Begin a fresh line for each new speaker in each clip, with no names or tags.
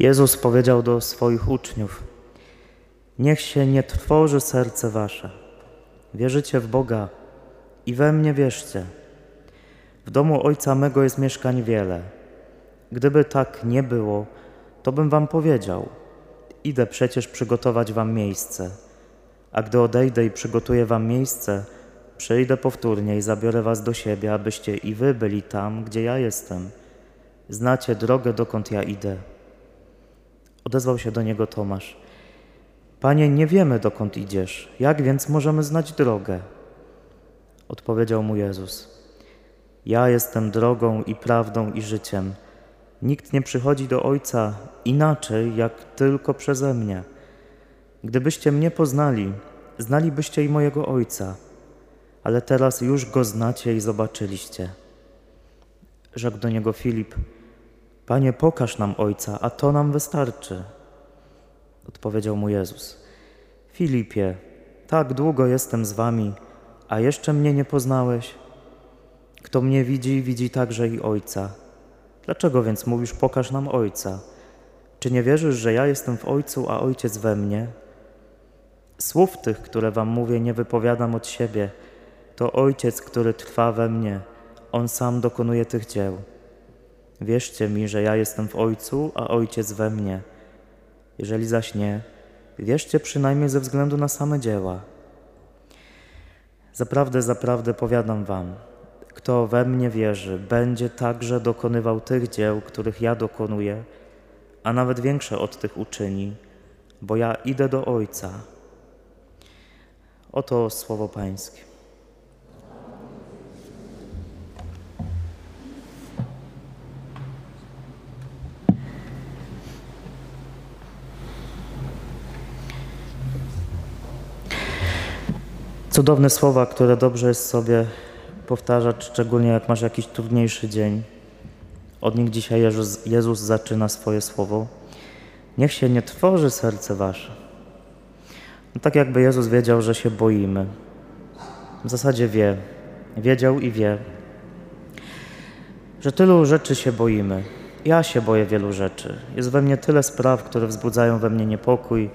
Jezus powiedział do swoich uczniów: Niech się nie trwoży serce wasze. Wierzycie w Boga i we mnie wierzcie. W domu Ojca mego jest mieszkań wiele. Gdyby tak nie było, to bym wam powiedział: Idę przecież przygotować wam miejsce. A gdy odejdę i przygotuję wam miejsce, przyjdę powtórnie i zabiorę was do siebie, abyście i wy byli tam, gdzie ja jestem. Znacie drogę, dokąd ja idę. Odezwał się do niego Tomasz. Panie, nie wiemy, dokąd idziesz. Jak więc możemy znać drogę? Odpowiedział mu Jezus. Ja jestem drogą i prawdą i życiem. Nikt nie przychodzi do Ojca inaczej, jak tylko przeze mnie. Gdybyście mnie poznali, znalibyście i mojego Ojca, ale teraz już Go znacie i zobaczyliście. Rzekł do niego Filip, Panie, pokaż nam Ojca, a to nam wystarczy. Odpowiedział mu Jezus, Filipie, tak długo jestem z wami, a jeszcze mnie nie poznałeś? Kto mnie widzi, widzi także i Ojca. Dlaczego więc mówisz, pokaż nam Ojca? Czy nie wierzysz, że ja jestem w Ojcu, a Ojciec we mnie? Słów tych, które wam mówię, nie wypowiadam od siebie. To Ojciec, który trwa we mnie. On sam dokonuje tych dzieł. Wierzcie mi, że ja jestem w Ojcu, a Ojciec we mnie. Jeżeli zaś nie, wierzcie przynajmniej ze względu na same dzieła. Zaprawdę, zaprawdę powiadam wam, kto we mnie wierzy, będzie także dokonywał tych dzieł, których ja dokonuję, a nawet większe od tych uczyni, bo ja idę do Ojca. Oto słowo Pańskie. Cudowne słowa, które dobrze jest sobie powtarzać, szczególnie jak masz jakiś trudniejszy dzień. Od nich dzisiaj Jezus, Jezus zaczyna swoje słowo. Niech się nie tworzy serce wasze. No tak jakby Jezus wiedział, że się boimy. W zasadzie wie, wiedział i wie, że tylu rzeczy się boimy. Ja się boję wielu rzeczy. Jest we mnie tyle spraw, które wzbudzają we mnie niepokój,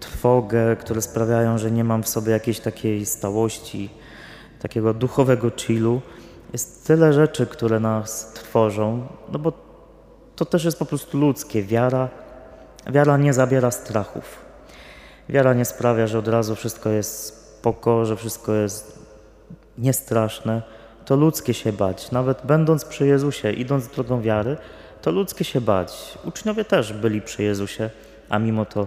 trwogę, które sprawiają, że nie mam w sobie jakiejś takiej stałości, takiego duchowego chillu. Jest tyle rzeczy, które nas trwożą, no bo to też jest po prostu ludzkie. Wiara, wiara nie zabiera strachów. Wiara nie sprawia, że od razu wszystko jest spoko, że wszystko jest niestraszne. To ludzkie się bać. Nawet będąc przy Jezusie, idąc drogą wiary, to ludzkie się bać. Uczniowie też byli przy Jezusie, a mimo to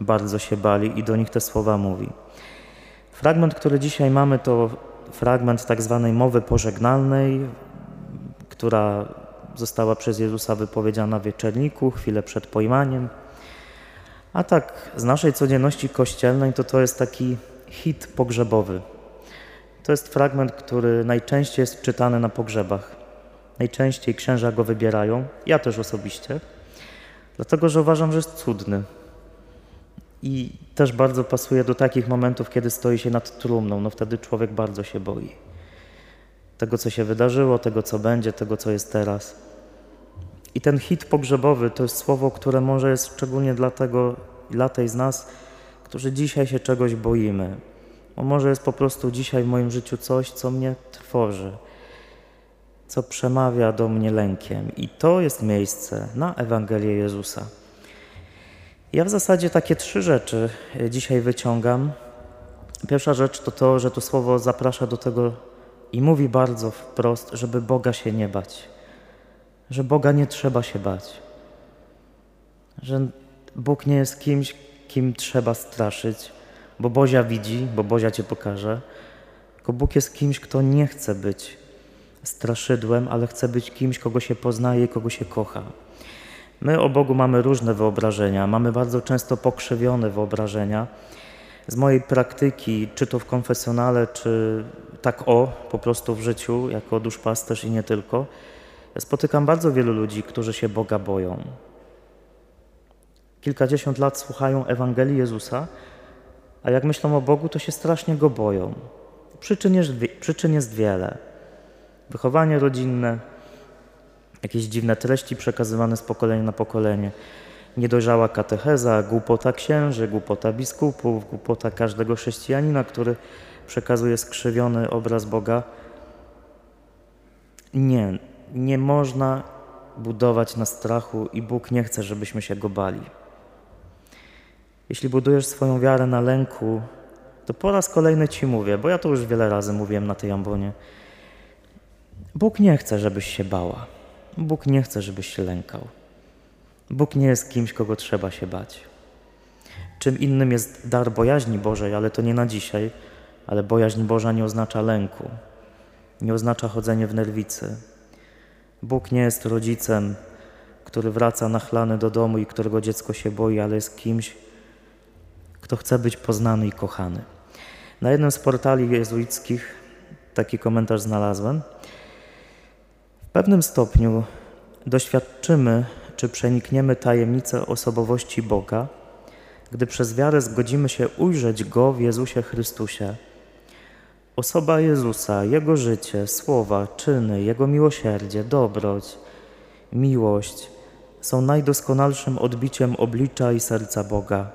bardzo się bali i do nich te słowa mówi. Fragment, który dzisiaj mamy, to fragment tak zwanej mowy pożegnalnej, która została przez Jezusa wypowiedziana w wieczerniku, chwilę przed pojmaniem. A tak z naszej codzienności kościelnej to to jest taki hit pogrzebowy. To jest fragment, który najczęściej jest czytany na pogrzebach. Najczęściej księża go wybierają, ja też osobiście, dlatego że uważam, że jest cudny. I też bardzo pasuje do takich momentów, kiedy stoi się nad trumną. No wtedy człowiek bardzo się boi. Tego, co się wydarzyło, tego, co będzie, tego, co jest teraz. I ten hit pogrzebowy to jest słowo, które może jest szczególnie dla tego, dla tej z nas, którzy dzisiaj się czegoś boimy. Bo może jest po prostu dzisiaj w moim życiu coś, co mnie trwoży, co przemawia do mnie lękiem. I to jest miejsce na Ewangelię Jezusa. Ja w zasadzie takie trzy rzeczy e, dzisiaj wyciągam. Pierwsza rzecz to to, że to słowo zaprasza do tego i mówi bardzo wprost, żeby Boga się nie bać. Że Boga nie trzeba się bać. Że Bóg nie jest kimś, kim trzeba straszyć, bo Bozia widzi, bo Bozia cię pokaże. Tylko Bóg jest kimś, kto nie chce być straszydłem, ale chce być kimś, kogo się poznaje kogo się kocha. My o Bogu mamy różne wyobrażenia, mamy bardzo często pokrzewione wyobrażenia. Z mojej praktyki, czy to w konfesjonale, czy tak o, po prostu w życiu, jako duszpasterz i nie tylko, spotykam bardzo wielu ludzi, którzy się Boga boją. Kilkadziesiąt lat słuchają Ewangelii Jezusa, a jak myślą o Bogu, to się strasznie Go boją. Przyczyn jest, przyczyn jest wiele. Wychowanie rodzinne, jakieś dziwne treści przekazywane z pokolenia na pokolenie, niedojrzała katecheza, głupota księży, głupota biskupów, głupota każdego chrześcijanina, który przekazuje skrzywiony obraz Boga. Nie, nie można budować na strachu i Bóg nie chce, żebyśmy się go bali. Jeśli budujesz swoją wiarę na lęku, to po raz kolejny Ci mówię, bo ja to już wiele razy mówiłem na tej ambonie. Bóg nie chce, żebyś się bała. Bóg nie chce, żebyś się lękał. Bóg nie jest kimś, kogo trzeba się bać. Czym innym jest dar bojaźni Bożej, ale to nie na dzisiaj. Ale bojaźń Boża nie oznacza lęku, nie oznacza chodzenie w nerwicy. Bóg nie jest rodzicem, który wraca nachlany do domu i którego dziecko się boi, ale jest kimś, kto chce być poznany i kochany. Na jednym z portali jezuickich taki komentarz znalazłem. Pewnym stopniu doświadczymy, czy przenikniemy tajemnicę osobowości Boga, gdy przez wiarę zgodzimy się ujrzeć Go w Jezusie Chrystusie. Osoba Jezusa, Jego życie, słowa, czyny, Jego miłosierdzie, dobroć, miłość są najdoskonalszym odbiciem oblicza i serca Boga.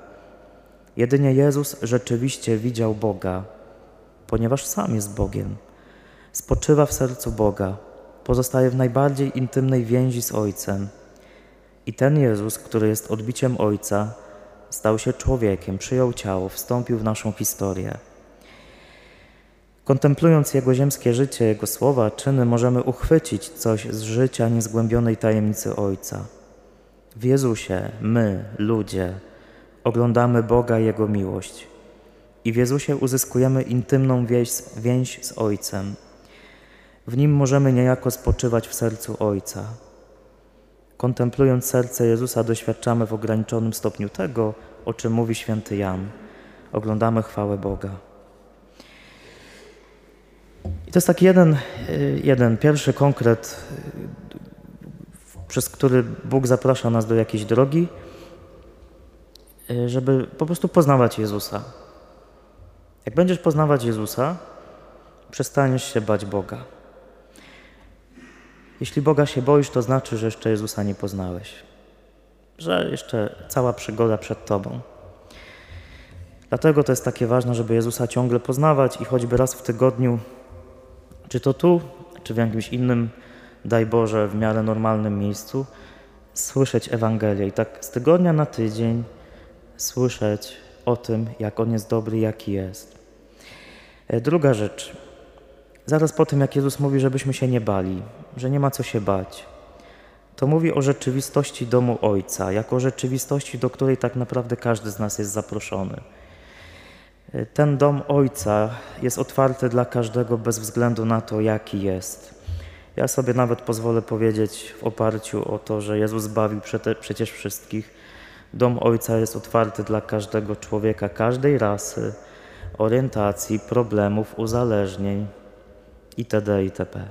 Jedynie Jezus rzeczywiście widział Boga, ponieważ sam jest Bogiem. Spoczywa w sercu Boga, pozostaje w najbardziej intymnej więzi z Ojcem. I ten Jezus, który jest odbiciem Ojca, stał się człowiekiem, przyjął ciało, wstąpił w naszą historię. Kontemplując Jego ziemskie życie, Jego słowa, czyny, możemy uchwycić coś z życia niezgłębionej tajemnicy Ojca. W Jezusie my, ludzie, oglądamy Boga i Jego miłość. I w Jezusie uzyskujemy intymną więź, więź z Ojcem. W Nim możemy niejako spoczywać w sercu Ojca. Kontemplując serce Jezusa, doświadczamy w ograniczonym stopniu tego, o czym mówi święty Jan. Oglądamy chwałę Boga. I to jest taki jeden, y, jeden pierwszy konkret, y, przez który Bóg zaprasza nas do jakiejś drogi, y, żeby po prostu poznawać Jezusa. Jak będziesz poznawać Jezusa, przestaniesz się bać Boga. Jeśli Boga się boisz, to znaczy, że jeszcze Jezusa nie poznałeś, że jeszcze cała przygoda przed Tobą. Dlatego to jest takie ważne, żeby Jezusa ciągle poznawać i choćby raz w tygodniu, czy to tu, czy w jakimś innym, daj Boże, w miarę normalnym miejscu, słyszeć Ewangelię i tak z tygodnia na tydzień słyszeć o tym, jak On jest dobry, jaki jest. E, druga rzecz. Zaraz po tym, jak Jezus mówi, żebyśmy się nie bali, że nie ma co się bać, to mówi o rzeczywistości domu Ojca, jako rzeczywistości, do której tak naprawdę każdy z nas jest zaproszony. Ten dom Ojca jest otwarty dla każdego bez względu na to, jaki jest. Ja sobie nawet pozwolę powiedzieć w oparciu o to, że Jezus zbawił przecież wszystkich. Dom Ojca jest otwarty dla każdego człowieka, każdej rasy, orientacji, problemów, uzależnień itd. itp.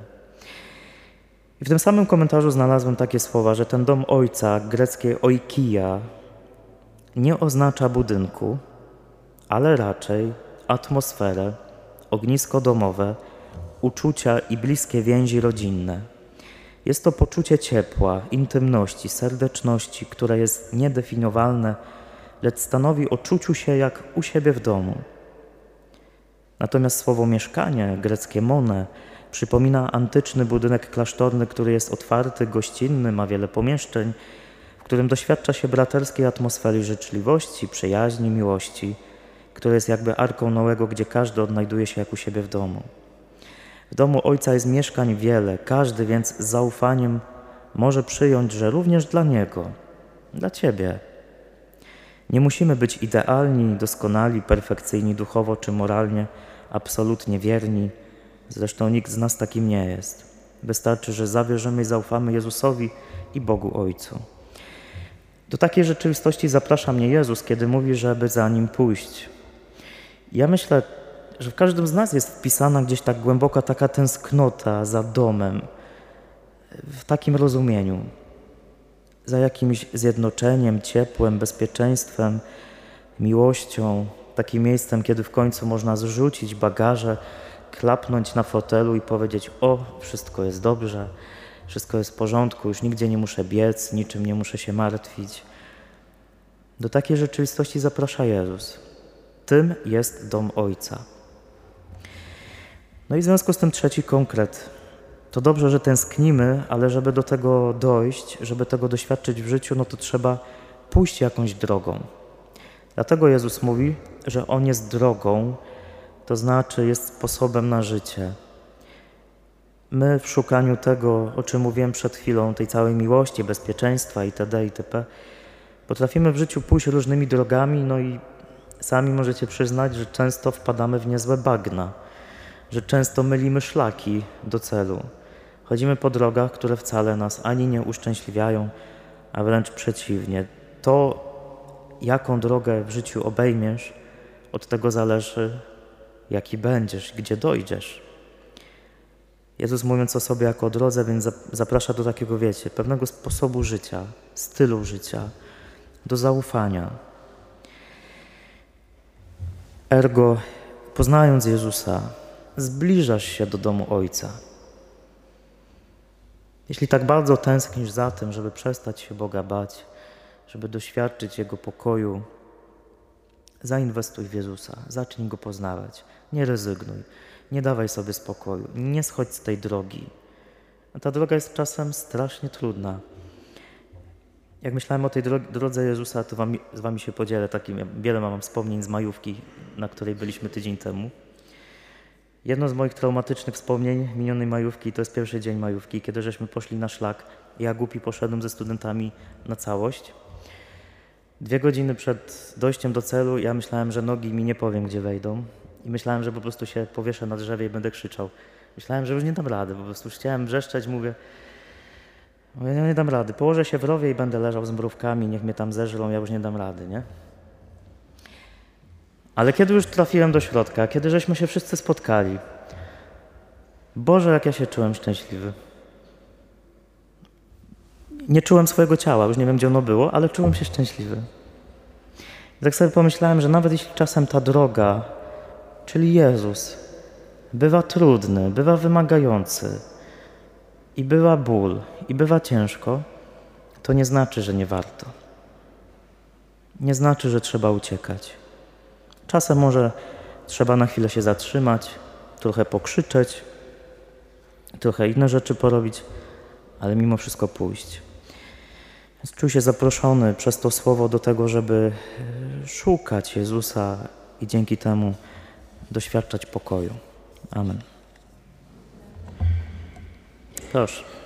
I w tym samym komentarzu znalazłem takie słowa, że ten dom Ojca, greckie oikija, nie oznacza budynku, ale raczej atmosferę, ognisko domowe, uczucia i bliskie więzi rodzinne. Jest to poczucie ciepła, intymności, serdeczności, które jest niedefiniowalne, lecz stanowi o czuciu się jak u siebie w domu. Natomiast słowo mieszkanie, greckie mone, przypomina antyczny budynek klasztorny, który jest otwarty, gościnny, ma wiele pomieszczeń, w którym doświadcza się braterskiej atmosfery życzliwości, przyjaźni, miłości – które jest jakby arką Noego, gdzie każdy odnajduje się jak u siebie w domu. W domu Ojca jest mieszkań wiele, każdy więc z zaufaniem może przyjąć, że również dla Niego, dla Ciebie. Nie musimy być idealni, doskonali, perfekcyjni duchowo czy moralnie, absolutnie wierni. Zresztą nikt z nas takim nie jest. Wystarczy, że zawierzymy i zaufamy Jezusowi i Bogu Ojcu. Do takiej rzeczywistości zaprasza mnie Jezus, kiedy mówi, żeby za Nim pójść, ja myślę, że w każdym z nas jest wpisana gdzieś tak głęboka taka tęsknota za domem, w takim rozumieniu, za jakimś zjednoczeniem, ciepłem, bezpieczeństwem, miłością, takim miejscem, kiedy w końcu można zrzucić bagaże, klapnąć na fotelu i powiedzieć: O, wszystko jest dobrze, wszystko jest w porządku, już nigdzie nie muszę biec, niczym nie muszę się martwić. Do takiej rzeczywistości zaprasza Jezus. Tym jest dom Ojca. No i w związku z tym trzeci konkret. To dobrze, że tęsknimy, ale żeby do tego dojść, żeby tego doświadczyć w życiu, no to trzeba pójść jakąś drogą. Dlatego Jezus mówi, że On jest drogą, to znaczy jest sposobem na życie. My w szukaniu tego, o czym mówiłem przed chwilą, tej całej miłości, bezpieczeństwa itd. itp., potrafimy w życiu pójść różnymi drogami, no i sami możecie przyznać, że często wpadamy w niezłe bagna, że często mylimy szlaki do celu. Chodzimy po drogach, które wcale nas ani nie uszczęśliwiają, a wręcz przeciwnie. To, jaką drogę w życiu obejmiesz, od tego zależy, jaki będziesz, gdzie dojdziesz. Jezus mówiąc o sobie jako o drodze, więc zaprasza do takiego, wiecie, pewnego sposobu życia, stylu życia, do zaufania. Ergo, poznając Jezusa, zbliżasz się do domu Ojca. Jeśli tak bardzo tęsknisz za tym, żeby przestać się Boga bać, żeby doświadczyć Jego pokoju, zainwestuj w Jezusa, zacznij Go poznawać. Nie rezygnuj, nie dawaj sobie spokoju, nie schodź z tej drogi. Ta droga jest czasem strasznie trudna. Jak myślałem o tej drodze Jezusa, to z Wami się podzielę takim, wiele mam wspomnień z majówki, na której byliśmy tydzień temu. Jedno z moich traumatycznych wspomnień minionej majówki to jest pierwszy dzień majówki, kiedy żeśmy poszli na szlak. Ja głupi poszedłem ze studentami na całość. Dwie godziny przed dojściem do celu ja myślałem, że nogi mi nie powiem, gdzie wejdą. I myślałem, że po prostu się powieszę na drzewie i będę krzyczał. Myślałem, że już nie dam rady, po prostu chciałem wrzeszczeć, mówię, mówię, nie, nie dam rady. Położę się w rowie i będę leżał z mrówkami, niech mnie tam zeżrą, ja już nie dam rady, nie? Ale kiedy już trafiłem do środka, kiedy żeśmy się wszyscy spotkali, Boże, jak ja się czułem szczęśliwy. Nie czułem swojego ciała, już nie wiem, gdzie ono było, ale czułem się szczęśliwy. I tak sobie pomyślałem, że nawet jeśli czasem ta droga, czyli Jezus, bywa trudny, bywa wymagający i bywa ból, i bywa ciężko, to nie znaczy, że nie warto. Nie znaczy, że trzeba uciekać. Czasem może trzeba na chwilę się zatrzymać, trochę pokrzyczeć, trochę inne rzeczy porobić, ale mimo wszystko pójść. Więc czuł się zaproszony przez to słowo do tego, żeby e, szukać Jezusa i dzięki temu doświadczać pokoju. Amen. Proszę.